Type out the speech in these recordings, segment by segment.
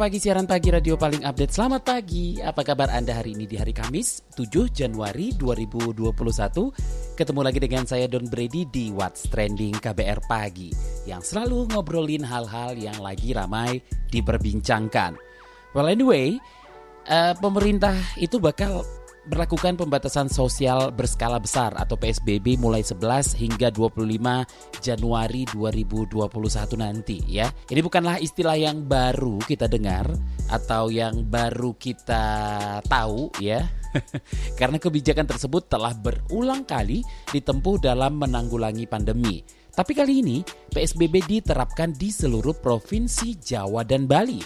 Pagi, siaran pagi radio paling update. Selamat pagi, apa kabar Anda hari ini di hari Kamis 7 Januari 2021? Ketemu lagi dengan saya Don Brady di What's Trending KBR Pagi Yang selalu ngobrolin hal-hal yang lagi ramai diperbincangkan Well anyway, uh, pemerintah itu bakal berlakukan pembatasan sosial berskala besar atau PSBB mulai 11 hingga 25 Januari 2021 nanti ya. Ini bukanlah istilah yang baru kita dengar atau yang baru kita tahu ya. Karena kebijakan tersebut telah berulang kali ditempuh dalam menanggulangi pandemi. Tapi kali ini PSBB diterapkan di seluruh provinsi Jawa dan Bali.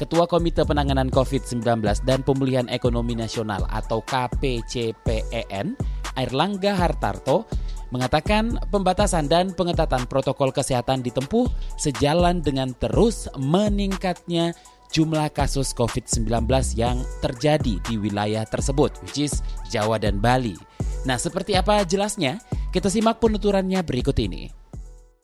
Ketua Komite Penanganan COVID-19 dan Pemulihan Ekonomi Nasional atau KPCPEN, Airlangga Hartarto, mengatakan pembatasan dan pengetatan protokol kesehatan ditempuh sejalan dengan terus meningkatnya jumlah kasus COVID-19 yang terjadi di wilayah tersebut, which is Jawa dan Bali. Nah, seperti apa jelasnya? Kita simak penuturannya berikut ini.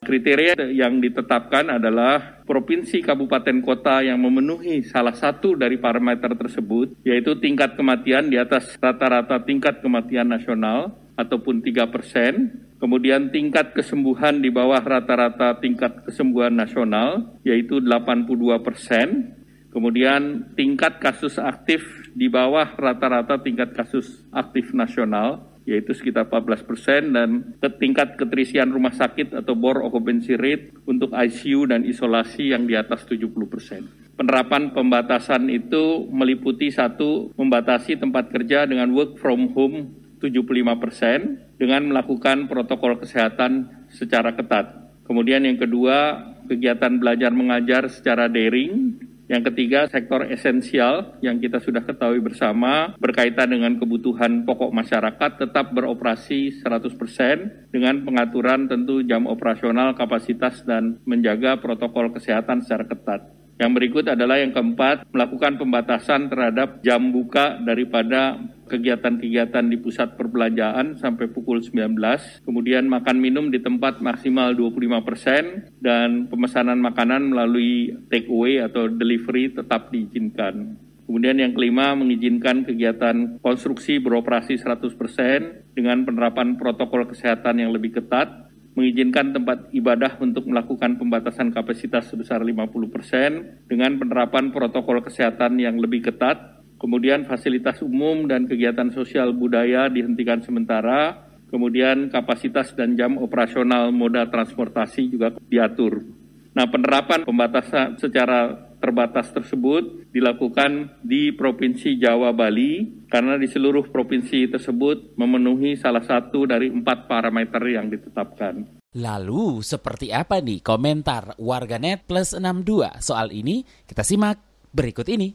Kriteria yang ditetapkan adalah provinsi, kabupaten, kota yang memenuhi salah satu dari parameter tersebut, yaitu tingkat kematian di atas rata-rata tingkat kematian nasional ataupun 3 persen, kemudian tingkat kesembuhan di bawah rata-rata tingkat kesembuhan nasional, yaitu 82 persen, kemudian tingkat kasus aktif di bawah rata-rata tingkat kasus aktif nasional, yaitu sekitar 14 persen dan tingkat keterisian rumah sakit atau bor occupancy rate untuk ICU dan isolasi yang di atas 70 persen. Penerapan pembatasan itu meliputi satu, membatasi tempat kerja dengan work from home 75 persen dengan melakukan protokol kesehatan secara ketat. Kemudian yang kedua, kegiatan belajar mengajar secara daring yang ketiga, sektor esensial yang kita sudah ketahui bersama berkaitan dengan kebutuhan pokok masyarakat tetap beroperasi 100% dengan pengaturan tentu jam operasional, kapasitas, dan menjaga protokol kesehatan secara ketat. Yang berikut adalah yang keempat, melakukan pembatasan terhadap jam buka daripada kegiatan-kegiatan di pusat perbelanjaan sampai pukul 19, kemudian makan minum di tempat maksimal 25 persen, dan pemesanan makanan melalui take away atau delivery tetap diizinkan. Kemudian yang kelima, mengizinkan kegiatan konstruksi beroperasi 100 persen dengan penerapan protokol kesehatan yang lebih ketat, mengizinkan tempat ibadah untuk melakukan pembatasan kapasitas sebesar 50 persen dengan penerapan protokol kesehatan yang lebih ketat, kemudian fasilitas umum dan kegiatan sosial budaya dihentikan sementara, kemudian kapasitas dan jam operasional moda transportasi juga diatur. Nah, penerapan pembatasan secara terbatas tersebut dilakukan di Provinsi Jawa Bali karena di seluruh provinsi tersebut memenuhi salah satu dari empat parameter yang ditetapkan. Lalu seperti apa nih komentar warganet plus 62 soal ini? Kita simak berikut ini.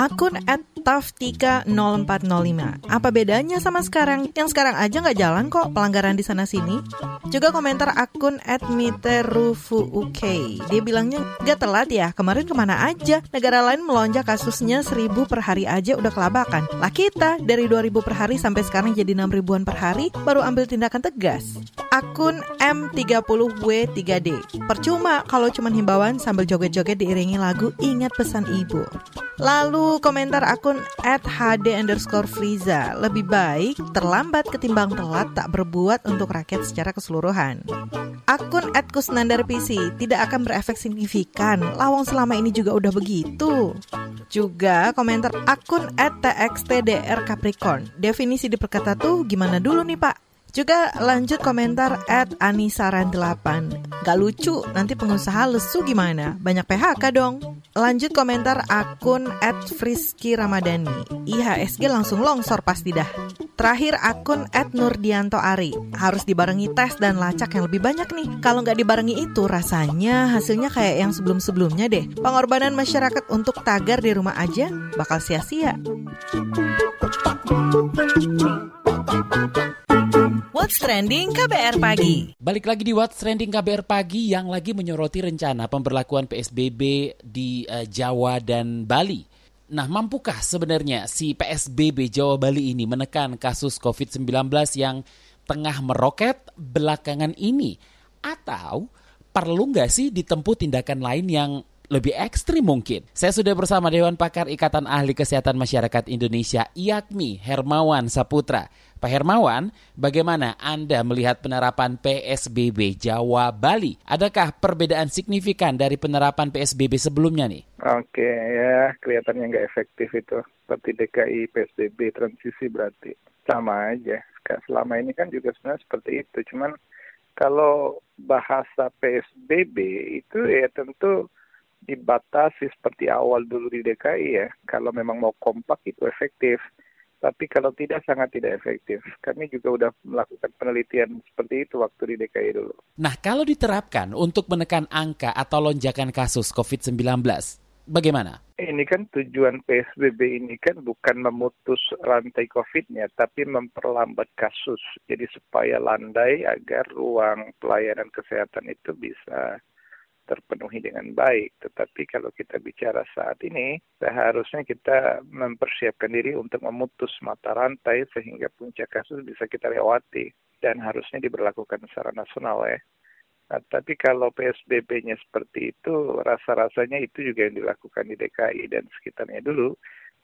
Akun at taf30405. Apa bedanya sama sekarang? Yang sekarang aja nggak jalan kok pelanggaran di sana sini. Juga komentar akun at UK. Dia bilangnya nggak telat ya. Kemarin ke mana aja? Negara lain melonjak kasusnya seribu per hari aja udah kelabakan. Lah kita dari 2000 per hari sampai sekarang jadi 6 ribuan per hari baru ambil tindakan tegas. Akun M30W3D. Percuma kalau cuma himbauan sambil joget-joget diiringi lagu ingat pesan ibu. Lalu komentar akun at HD underscore Friza. Lebih baik terlambat ketimbang telat tak berbuat untuk rakyat secara keseluruhan. Akun at Kusnandar PC tidak akan berefek signifikan. Lawang selama ini juga udah begitu. Juga komentar akun at TXTDR Capricorn. Definisi diperkata tuh gimana dulu nih pak? Juga lanjut komentar at Anisaran8 Gak lucu, nanti pengusaha lesu gimana? Banyak PHK dong Lanjut komentar akun @friski Ramadhani. IHSG langsung longsor pasti dah. Terakhir akun @nurdianto Ari. Harus dibarengi tes dan lacak yang lebih banyak nih. Kalau nggak dibarengi itu rasanya hasilnya kayak yang sebelum-sebelumnya deh. Pengorbanan masyarakat untuk tagar di rumah aja bakal sia-sia. What's Trending KBR Pagi Balik lagi di What's Trending KBR Pagi yang lagi menyoroti rencana pemberlakuan PSBB di uh, Jawa dan Bali. Nah, mampukah sebenarnya si PSBB Jawa Bali ini menekan kasus COVID-19 yang tengah meroket belakangan ini? Atau perlu nggak sih ditempuh tindakan lain yang lebih ekstrim mungkin. Saya sudah bersama Dewan Pakar Ikatan Ahli Kesehatan Masyarakat Indonesia IAKMI Hermawan Saputra. Pak Hermawan, bagaimana Anda melihat penerapan PSBB Jawa Bali? Adakah perbedaan signifikan dari penerapan PSBB sebelumnya nih? Oke, ya kelihatannya nggak efektif itu. Seperti DKI PSBB transisi berarti sama aja. Selama ini kan juga sebenarnya seperti itu. Cuman kalau bahasa PSBB itu ya tentu dibatasi seperti awal dulu di DKI ya. Kalau memang mau kompak itu efektif tapi kalau tidak sangat tidak efektif. Kami juga sudah melakukan penelitian seperti itu waktu di DKI dulu. Nah, kalau diterapkan untuk menekan angka atau lonjakan kasus COVID-19, bagaimana? Ini kan tujuan PSBB ini kan bukan memutus rantai COVID-nya, tapi memperlambat kasus. Jadi supaya landai agar ruang pelayanan kesehatan itu bisa terpenuhi dengan baik. Tetapi kalau kita bicara saat ini, seharusnya kita mempersiapkan diri untuk memutus mata rantai sehingga puncak kasus bisa kita lewati dan harusnya diberlakukan secara nasional ya. Nah, tapi kalau PSBB-nya seperti itu, rasa-rasanya itu juga yang dilakukan di DKI dan sekitarnya dulu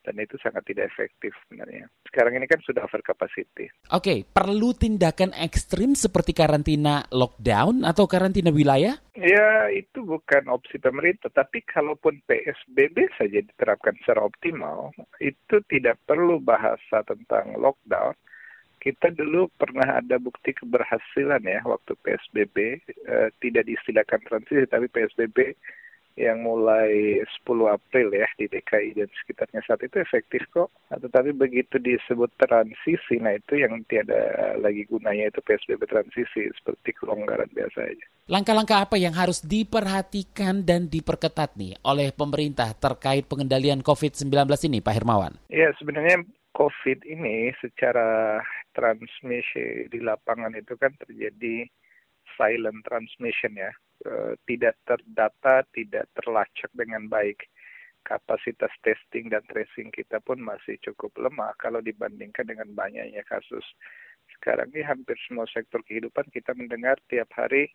dan itu sangat tidak efektif sebenarnya. Sekarang ini kan sudah over capacity. Oke, perlu tindakan ekstrim seperti karantina lockdown atau karantina wilayah? Ya, itu bukan opsi pemerintah, tapi kalaupun PSBB saja diterapkan secara optimal, itu tidak perlu bahasa tentang lockdown. Kita dulu pernah ada bukti keberhasilan ya waktu PSBB, eh, tidak diistilahkan transisi, tapi PSBB yang mulai 10 April ya di DKI dan sekitarnya saat itu efektif kok. Nah, tetapi begitu disebut transisi, nah itu yang tiada lagi gunanya itu PSBB transisi seperti kelonggaran biasa aja. Langkah-langkah apa yang harus diperhatikan dan diperketat nih oleh pemerintah terkait pengendalian COVID-19 ini, Pak Hermawan? Ya, sebenarnya COVID ini secara transmisi di lapangan itu kan terjadi silent transmission ya tidak terdata, tidak terlacak dengan baik. Kapasitas testing dan tracing kita pun masih cukup lemah kalau dibandingkan dengan banyaknya kasus. Sekarang ini hampir semua sektor kehidupan kita mendengar tiap hari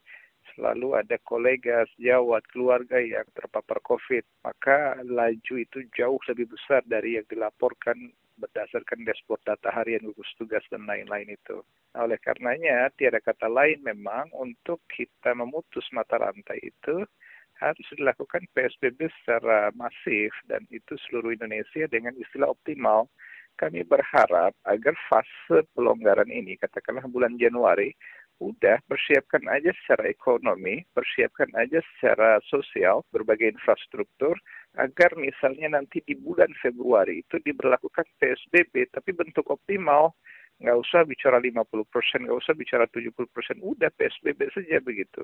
selalu ada kolega, sejawat, keluarga yang terpapar COVID. Maka laju itu jauh lebih besar dari yang dilaporkan berdasarkan dashboard data harian gugus tugas dan lain-lain itu. Nah, oleh karenanya, tiada kata lain memang untuk kita memutus mata rantai itu harus dilakukan PSBB secara masif dan itu seluruh Indonesia dengan istilah optimal. Kami berharap agar fase pelonggaran ini, katakanlah bulan Januari, udah persiapkan aja secara ekonomi, persiapkan aja secara sosial, berbagai infrastruktur, agar misalnya nanti di bulan Februari itu diberlakukan PSBB, tapi bentuk optimal, nggak usah bicara 50 persen, nggak usah bicara 70 persen, udah PSBB saja begitu.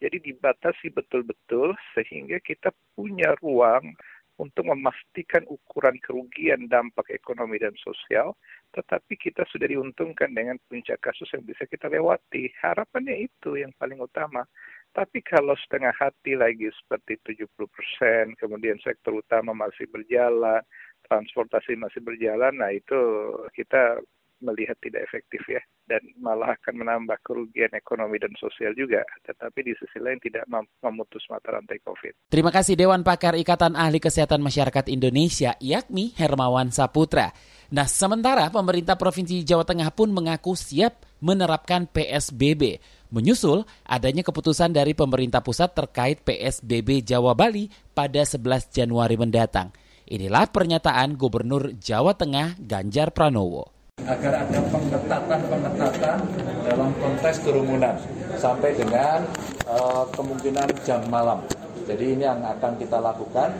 Jadi dibatasi betul-betul sehingga kita punya ruang untuk memastikan ukuran kerugian dampak ekonomi dan sosial, tetapi kita sudah diuntungkan dengan puncak kasus yang bisa kita lewati. Harapannya itu yang paling utama. Tapi kalau setengah hati lagi seperti 70 persen, kemudian sektor utama masih berjalan, transportasi masih berjalan, nah itu kita melihat tidak efektif ya dan malah akan menambah kerugian ekonomi dan sosial juga tetapi di sisi lain tidak memutus mata rantai COVID. Terima kasih Dewan Pakar Ikatan Ahli Kesehatan Masyarakat Indonesia yakni Hermawan Saputra. Nah, sementara pemerintah Provinsi Jawa Tengah pun mengaku siap menerapkan PSBB menyusul adanya keputusan dari pemerintah pusat terkait PSBB Jawa Bali pada 11 Januari mendatang. Inilah pernyataan Gubernur Jawa Tengah Ganjar Pranowo agar ada pengetatan-pengetatan dalam konteks kerumunan sampai dengan uh, kemungkinan jam malam. Jadi ini yang akan kita lakukan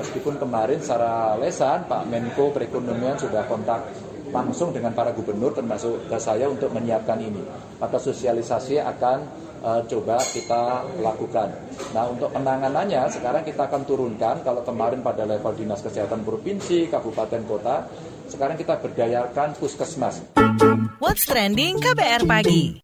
meskipun kemarin secara lesan Pak Menko Perekonomian sudah kontak langsung dengan para gubernur termasuk ke saya untuk menyiapkan ini. Maka sosialisasi akan uh, coba kita lakukan. Nah untuk penanganannya sekarang kita akan turunkan kalau kemarin pada level dinas kesehatan provinsi, kabupaten, kota, sekarang kita berdayakan puskesmas. What's trending KBR pagi?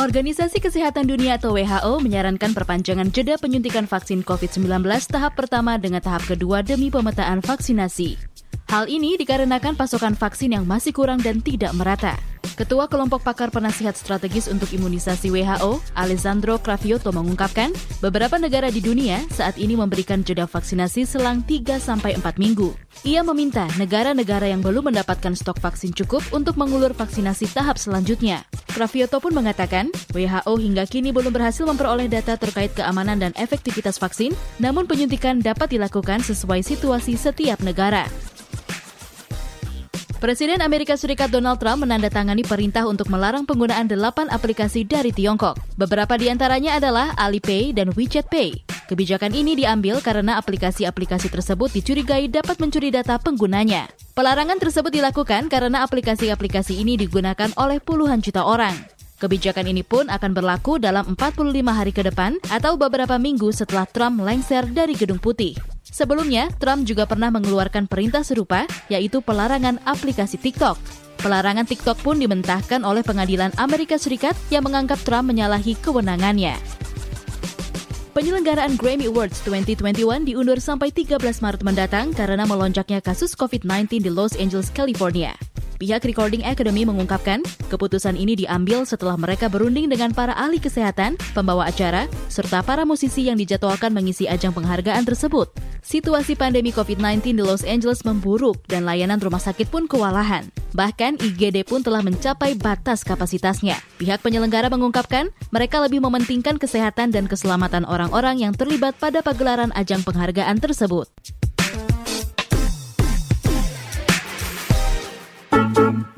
Organisasi Kesehatan Dunia atau WHO menyarankan perpanjangan jeda penyuntikan vaksin COVID-19 tahap pertama dengan tahap kedua demi pemetaan vaksinasi. Hal ini dikarenakan pasokan vaksin yang masih kurang dan tidak merata. Ketua Kelompok Pakar Penasihat Strategis untuk Imunisasi WHO, Alessandro Cravioto mengungkapkan, beberapa negara di dunia saat ini memberikan jeda vaksinasi selang 3-4 minggu. Ia meminta negara-negara yang belum mendapatkan stok vaksin cukup untuk mengulur vaksinasi tahap selanjutnya. Cravioto pun mengatakan, WHO hingga kini belum berhasil memperoleh data terkait keamanan dan efektivitas vaksin, namun penyuntikan dapat dilakukan sesuai situasi setiap negara. Presiden Amerika Serikat Donald Trump menandatangani perintah untuk melarang penggunaan delapan aplikasi dari Tiongkok. Beberapa di antaranya adalah Alipay dan WeChat Pay. Kebijakan ini diambil karena aplikasi-aplikasi tersebut dicurigai dapat mencuri data penggunanya. Pelarangan tersebut dilakukan karena aplikasi-aplikasi ini digunakan oleh puluhan juta orang. Kebijakan ini pun akan berlaku dalam 45 hari ke depan atau beberapa minggu setelah Trump lengser dari Gedung Putih. Sebelumnya, Trump juga pernah mengeluarkan perintah serupa, yaitu pelarangan aplikasi TikTok. Pelarangan TikTok pun dimentahkan oleh pengadilan Amerika Serikat yang menganggap Trump menyalahi kewenangannya. Penyelenggaraan Grammy Awards 2021 diundur sampai 13 Maret mendatang karena melonjaknya kasus COVID-19 di Los Angeles, California. Pihak Recording Academy mengungkapkan, keputusan ini diambil setelah mereka berunding dengan para ahli kesehatan, pembawa acara, serta para musisi yang dijadwalkan mengisi ajang penghargaan tersebut. Situasi pandemi COVID-19 di Los Angeles memburuk dan layanan rumah sakit pun kewalahan. Bahkan IGD pun telah mencapai batas kapasitasnya. Pihak penyelenggara mengungkapkan, mereka lebih mementingkan kesehatan dan keselamatan orang-orang yang terlibat pada pagelaran ajang penghargaan tersebut.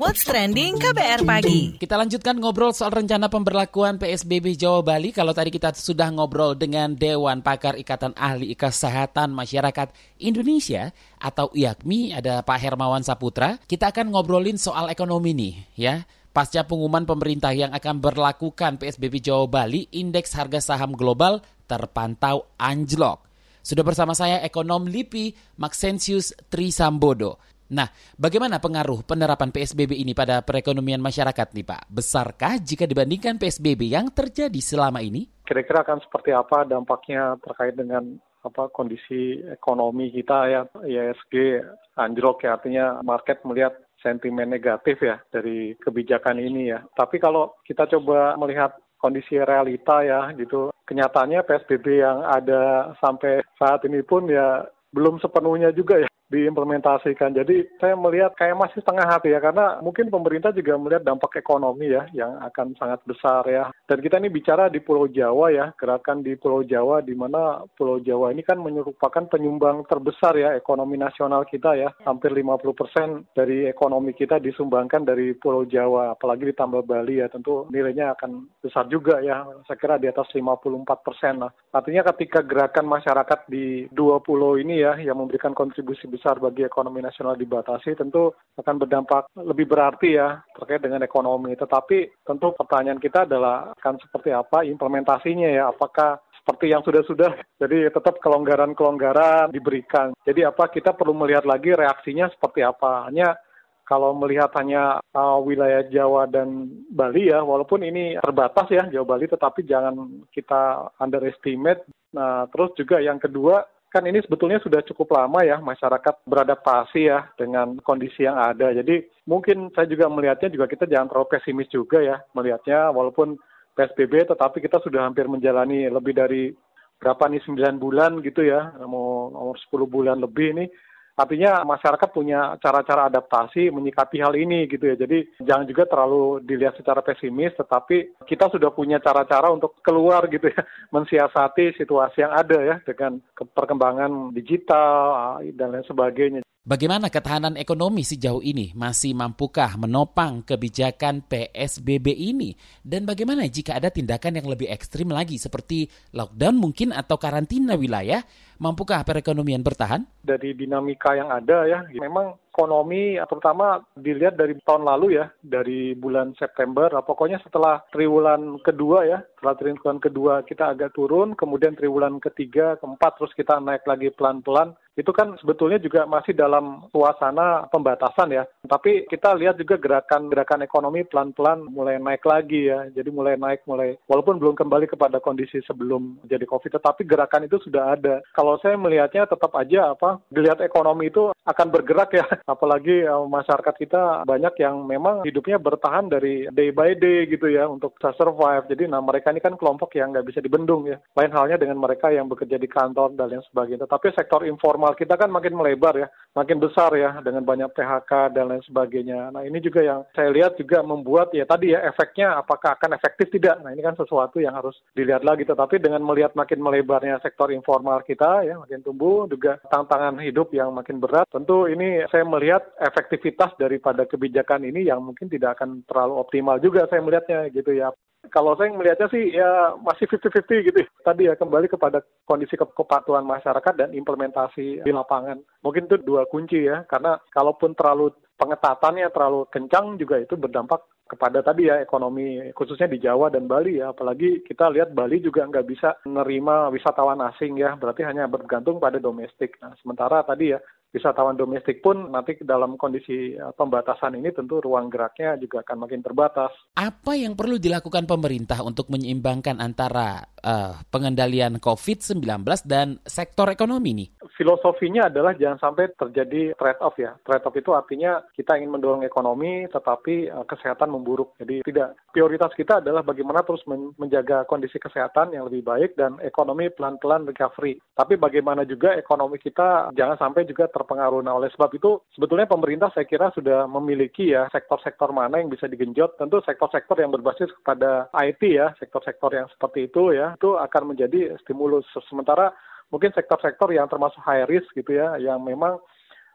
What's Trending KBR Pagi. Kita lanjutkan ngobrol soal rencana pemberlakuan PSBB Jawa Bali. Kalau tadi kita sudah ngobrol dengan Dewan Pakar Ikatan Ahli Kesehatan Masyarakat Indonesia atau IAKMI, ada Pak Hermawan Saputra. Kita akan ngobrolin soal ekonomi nih ya. Pasca pengumuman pemerintah yang akan berlakukan PSBB Jawa Bali, indeks harga saham global terpantau anjlok. Sudah bersama saya ekonom LIPI Maxensius Trisambodo. Nah, bagaimana pengaruh penerapan PSBB ini pada perekonomian masyarakat nih Pak? Besarkah jika dibandingkan PSBB yang terjadi selama ini? Kira-kira akan seperti apa dampaknya terkait dengan apa kondisi ekonomi kita ya ISG anjlok ya artinya market melihat sentimen negatif ya dari kebijakan ini ya. Tapi kalau kita coba melihat kondisi realita ya gitu, kenyataannya PSBB yang ada sampai saat ini pun ya belum sepenuhnya juga ya diimplementasikan. Jadi saya melihat kayak masih setengah hati ya karena mungkin pemerintah juga melihat dampak ekonomi ya yang akan sangat besar ya. Dan kita ini bicara di Pulau Jawa ya, gerakan di Pulau Jawa di mana Pulau Jawa ini kan merupakan penyumbang terbesar ya ekonomi nasional kita ya. Hampir 50% dari ekonomi kita disumbangkan dari Pulau Jawa, apalagi ditambah Bali ya tentu nilainya akan besar juga ya. Saya kira di atas 54% lah. Artinya ketika gerakan masyarakat di dua pulau ini ya yang memberikan kontribusi besar besar bagi ekonomi nasional dibatasi tentu akan berdampak lebih berarti ya terkait dengan ekonomi. Tetapi tentu pertanyaan kita adalah akan seperti apa implementasinya ya, apakah seperti yang sudah-sudah. Jadi tetap kelonggaran-kelonggaran diberikan. Jadi apa kita perlu melihat lagi reaksinya seperti apa. Hanya kalau melihat hanya uh, wilayah Jawa dan Bali ya, walaupun ini terbatas ya Jawa Bali, tetapi jangan kita underestimate. Nah, terus juga yang kedua, kan ini sebetulnya sudah cukup lama ya masyarakat beradaptasi ya dengan kondisi yang ada. Jadi mungkin saya juga melihatnya juga kita jangan terlalu pesimis juga ya melihatnya. Walaupun PSBB tetapi kita sudah hampir menjalani lebih dari berapa nih 9 bulan gitu ya. Mau nomor 10 bulan lebih ini Artinya masyarakat punya cara-cara adaptasi menyikapi hal ini gitu ya. Jadi jangan juga terlalu dilihat secara pesimis, tetapi kita sudah punya cara-cara untuk keluar gitu ya, mensiasati situasi yang ada ya dengan perkembangan digital dan lain sebagainya. Bagaimana ketahanan ekonomi sejauh ini? Masih mampukah menopang kebijakan PSBB ini? Dan bagaimana jika ada tindakan yang lebih ekstrim lagi seperti lockdown mungkin atau karantina wilayah? Mampukah perekonomian bertahan? Dari dinamika yang ada ya, memang ekonomi terutama dilihat dari tahun lalu ya, dari bulan September, nah, pokoknya setelah triwulan kedua ya, setelah triwulan kedua kita agak turun, kemudian triwulan ketiga, keempat, terus kita naik lagi pelan-pelan, itu kan sebetulnya juga masih dalam suasana pembatasan ya. Tapi kita lihat juga gerakan-gerakan ekonomi pelan-pelan mulai naik lagi ya. Jadi mulai naik, mulai walaupun belum kembali kepada kondisi sebelum jadi COVID, tetapi gerakan itu sudah ada. Kalau saya melihatnya tetap aja apa, dilihat ekonomi itu akan bergerak ya. Apalagi uh, masyarakat kita banyak yang memang hidupnya bertahan dari day by day gitu ya untuk bisa survive. Jadi nah mereka ini kan kelompok yang nggak bisa dibendung ya. Lain halnya dengan mereka yang bekerja di kantor dan lain sebagainya. Tapi sektor informal kita kan makin melebar ya, makin besar ya dengan banyak PHK dan lain sebagainya. Nah ini juga yang saya lihat juga membuat ya tadi ya efeknya apakah akan efektif tidak. Nah ini kan sesuatu yang harus dilihat lagi. Tetapi dengan melihat makin melebarnya sektor informal kita ya makin tumbuh juga tantangan hidup yang makin berat. Tentu ini saya melihat efektivitas daripada kebijakan ini yang mungkin tidak akan terlalu optimal juga saya melihatnya gitu ya kalau saya melihatnya sih ya masih 50-50 gitu. Tadi ya kembali kepada kondisi ke kepatuhan masyarakat dan implementasi di lapangan. Mungkin itu dua kunci ya, karena kalaupun terlalu pengetatannya terlalu kencang juga itu berdampak kepada tadi ya ekonomi khususnya di Jawa dan Bali ya. Apalagi kita lihat Bali juga nggak bisa menerima wisatawan asing ya. Berarti hanya bergantung pada domestik. Nah sementara tadi ya wisatawan domestik pun nanti dalam kondisi eh, pembatasan ini tentu ruang geraknya juga akan makin terbatas. Apa yang perlu dilakukan pemerintah untuk menyeimbangkan antara uh, pengendalian COVID-19 dan sektor ekonomi ini? Filosofinya adalah jangan sampai terjadi trade-off ya. Trade-off itu artinya kita ingin mendorong ekonomi tetapi uh, kesehatan memburuk. Jadi tidak prioritas kita adalah bagaimana terus men menjaga kondisi kesehatan yang lebih baik dan ekonomi pelan-pelan recovery. Tapi bagaimana juga ekonomi kita jangan sampai juga ter terpengaruh. Nah, oleh sebab itu sebetulnya pemerintah saya kira sudah memiliki ya sektor-sektor mana yang bisa digenjot. Tentu sektor-sektor yang berbasis kepada IT ya, sektor-sektor yang seperti itu ya, itu akan menjadi stimulus. Sementara mungkin sektor-sektor yang termasuk high risk gitu ya, yang memang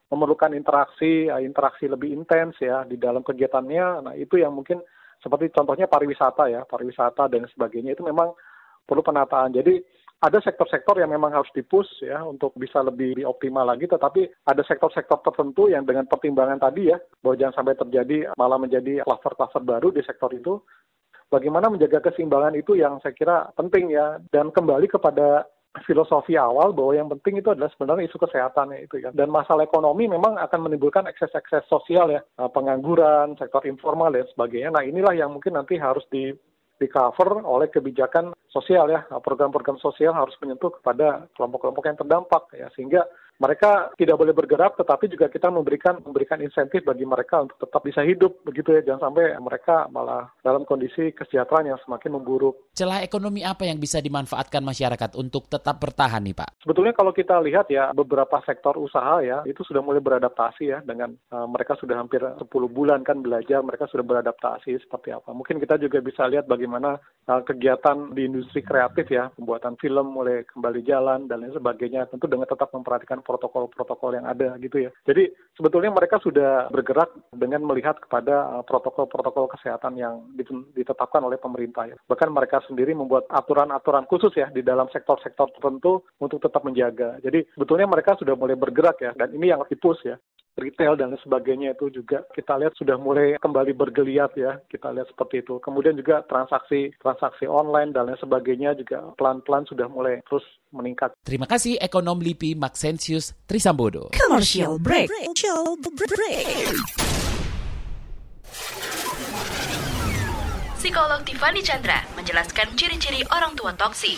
memerlukan interaksi, ya, interaksi lebih intens ya di dalam kegiatannya. Nah, itu yang mungkin seperti contohnya pariwisata ya, pariwisata dan sebagainya itu memang perlu penataan. Jadi ada sektor-sektor yang memang harus dipus ya untuk bisa lebih optimal lagi, tetapi ada sektor-sektor tertentu yang dengan pertimbangan tadi ya, bahwa jangan sampai terjadi malah menjadi kluster-kluster baru di sektor itu. Bagaimana menjaga keseimbangan itu yang saya kira penting ya, dan kembali kepada filosofi awal bahwa yang penting itu adalah sebenarnya isu kesehatan itu ya. Dan masalah ekonomi memang akan menimbulkan ekses-ekses sosial ya, pengangguran, sektor informal dan sebagainya. Nah inilah yang mungkin nanti harus di di cover oleh kebijakan sosial ya program-program sosial harus menyentuh kepada kelompok-kelompok yang terdampak ya sehingga mereka tidak boleh bergerak, tetapi juga kita memberikan memberikan insentif bagi mereka untuk tetap bisa hidup, begitu ya. Jangan sampai mereka malah dalam kondisi kesejahteraan yang semakin memburuk. Celah ekonomi apa yang bisa dimanfaatkan masyarakat untuk tetap bertahan nih Pak? Sebetulnya kalau kita lihat ya, beberapa sektor usaha ya, itu sudah mulai beradaptasi ya dengan uh, mereka sudah hampir 10 bulan kan belajar, mereka sudah beradaptasi seperti apa. Mungkin kita juga bisa lihat bagaimana uh, kegiatan di industri kreatif ya, pembuatan film mulai kembali jalan dan lain sebagainya, tentu dengan tetap memperhatikan protokol-protokol yang ada gitu ya. Jadi sebetulnya mereka sudah bergerak dengan melihat kepada uh, protokol-protokol kesehatan yang ditetapkan oleh pemerintah ya. Bahkan mereka sendiri membuat aturan-aturan khusus ya di dalam sektor-sektor tertentu untuk tetap menjaga. Jadi sebetulnya mereka sudah mulai bergerak ya dan ini yang dipus ya retail dan sebagainya itu juga kita lihat sudah mulai kembali bergeliat ya kita lihat seperti itu kemudian juga transaksi transaksi online dan lain sebagainya juga pelan-pelan sudah mulai terus meningkat. Terima kasih ekonom LIPI Maxensius Trisambodo. Commercial break. Commercial break. Psikolog Tiffany Chandra menjelaskan ciri-ciri orang tua toksik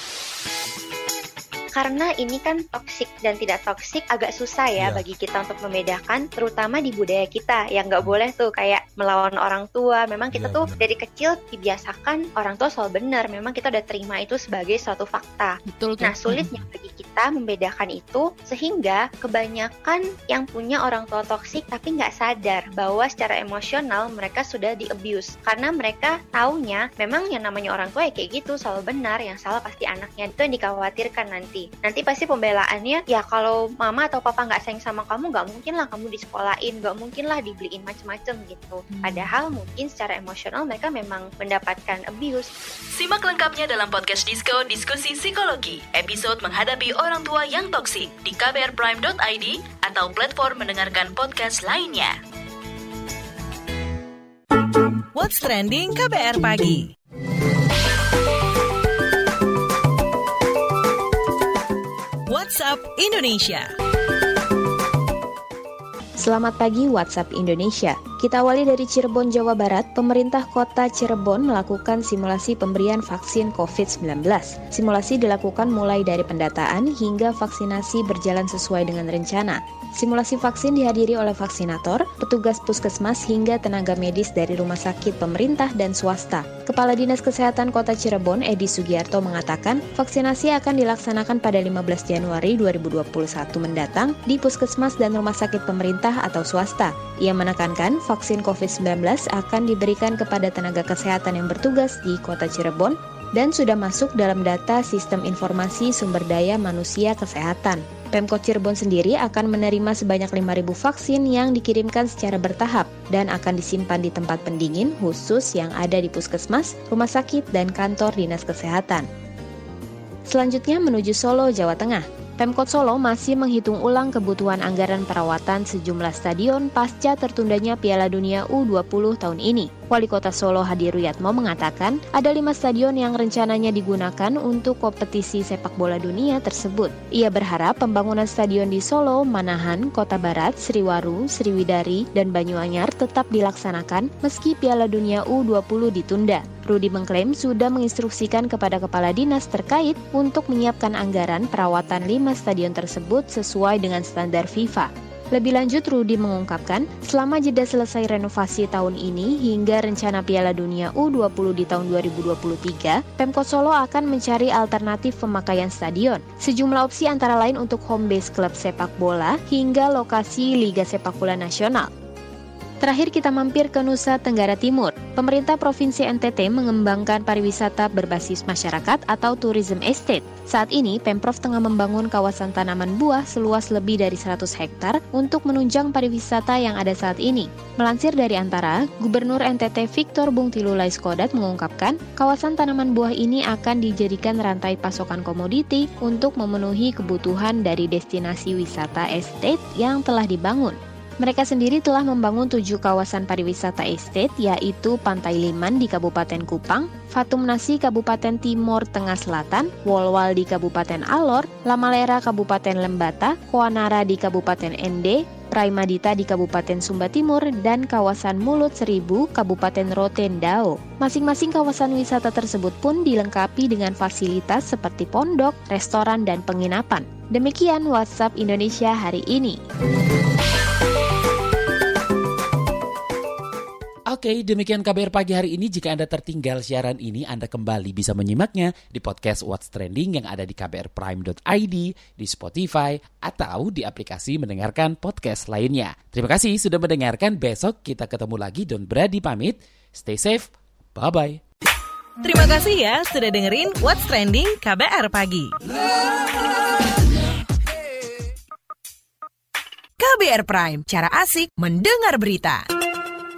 karena ini kan toksik dan tidak toksik agak susah ya yeah. bagi kita untuk membedakan terutama di budaya kita. Yang nggak boleh tuh kayak melawan orang tua. Memang kita yeah, tuh bener. dari kecil dibiasakan orang tua soal benar. Memang kita udah terima itu sebagai suatu fakta. Betul, nah sulitnya bagi kita membedakan itu sehingga kebanyakan yang punya orang tua toksik tapi nggak sadar bahwa secara emosional mereka sudah di abuse karena mereka taunya memang yang namanya orang tua ya kayak gitu selalu benar yang salah pasti anaknya. Itu yang dikhawatirkan nanti. Nanti pasti pembelaannya ya kalau mama atau papa nggak sayang sama kamu nggak mungkin lah kamu disekolahin nggak mungkin lah dibeliin macem-macem gitu. Hmm. padahal mungkin secara emosional mereka memang mendapatkan abuse. Simak lengkapnya dalam podcast Disco Diskusi Psikologi episode menghadapi orang tua yang toksik di kbrprime.id atau platform mendengarkan podcast lainnya. What's Trending KBR Pagi WhatsApp Indonesia Selamat pagi WhatsApp Indonesia. Kita awali dari Cirebon, Jawa Barat. Pemerintah kota Cirebon melakukan simulasi pemberian vaksin COVID-19. Simulasi dilakukan mulai dari pendataan hingga vaksinasi berjalan sesuai dengan rencana. Simulasi vaksin dihadiri oleh vaksinator, petugas puskesmas hingga tenaga medis dari rumah sakit pemerintah dan swasta. Kepala Dinas Kesehatan Kota Cirebon, Edi Sugiarto mengatakan, vaksinasi akan dilaksanakan pada 15 Januari 2021 mendatang di puskesmas dan rumah sakit pemerintah atau swasta. Ia menekankan, vaksin COVID-19 akan diberikan kepada tenaga kesehatan yang bertugas di Kota Cirebon dan sudah masuk dalam data Sistem Informasi Sumber Daya Manusia Kesehatan. Pemkot Cirebon sendiri akan menerima sebanyak 5.000 vaksin yang dikirimkan secara bertahap dan akan disimpan di tempat pendingin khusus yang ada di puskesmas, rumah sakit, dan kantor dinas kesehatan. Selanjutnya menuju Solo, Jawa Tengah. Pemkot Solo masih menghitung ulang kebutuhan anggaran perawatan sejumlah stadion pasca tertundanya Piala Dunia U20 tahun ini. Wali Kota Solo Hadi Ruyatmo mengatakan ada lima stadion yang rencananya digunakan untuk kompetisi sepak bola dunia tersebut. Ia berharap pembangunan stadion di Solo, Manahan, Kota Barat, Sriwaru, Sriwidari, dan Banyuanyar tetap dilaksanakan meski Piala Dunia U20 ditunda. Rudi mengklaim sudah menginstruksikan kepada kepala dinas terkait untuk menyiapkan anggaran perawatan lima stadion tersebut sesuai dengan standar FIFA. Lebih lanjut, Rudi mengungkapkan, selama jeda selesai renovasi tahun ini hingga rencana Piala Dunia U20 di tahun 2023, Pemkot Solo akan mencari alternatif pemakaian stadion. Sejumlah opsi antara lain untuk home base klub sepak bola hingga lokasi Liga Sepak Bola Nasional. Terakhir kita mampir ke Nusa Tenggara Timur. Pemerintah Provinsi NTT mengembangkan pariwisata berbasis masyarakat atau tourism estate. Saat ini, Pemprov tengah membangun kawasan tanaman buah seluas lebih dari 100 hektar untuk menunjang pariwisata yang ada saat ini. Melansir dari Antara, Gubernur NTT Victor Bung Tilulai Skodat mengungkapkan, kawasan tanaman buah ini akan dijadikan rantai pasokan komoditi untuk memenuhi kebutuhan dari destinasi wisata estate yang telah dibangun. Mereka sendiri telah membangun tujuh kawasan pariwisata estate yaitu Pantai Liman di Kabupaten Kupang, Fatum Nasi Kabupaten Timur Tengah Selatan, Wolwal di Kabupaten Alor, Lamalera Kabupaten Lembata, Koanara di Kabupaten Ende, Praimadita di Kabupaten Sumba Timur, dan kawasan Mulut Seribu, Kabupaten Rotendao. Masing-masing kawasan wisata tersebut pun dilengkapi dengan fasilitas seperti pondok, restoran, dan penginapan. Demikian WhatsApp Indonesia hari ini. Oke, demikian KBR pagi hari ini. Jika Anda tertinggal siaran ini, Anda kembali bisa menyimaknya di podcast What's Trending yang ada di kbrprime.id, di Spotify, atau di aplikasi mendengarkan podcast lainnya. Terima kasih sudah mendengarkan. Besok kita ketemu lagi. Don Brady pamit. Stay safe. Bye-bye. Terima kasih ya sudah dengerin What's Trending KBR Pagi. KBR Prime, cara asik mendengar berita.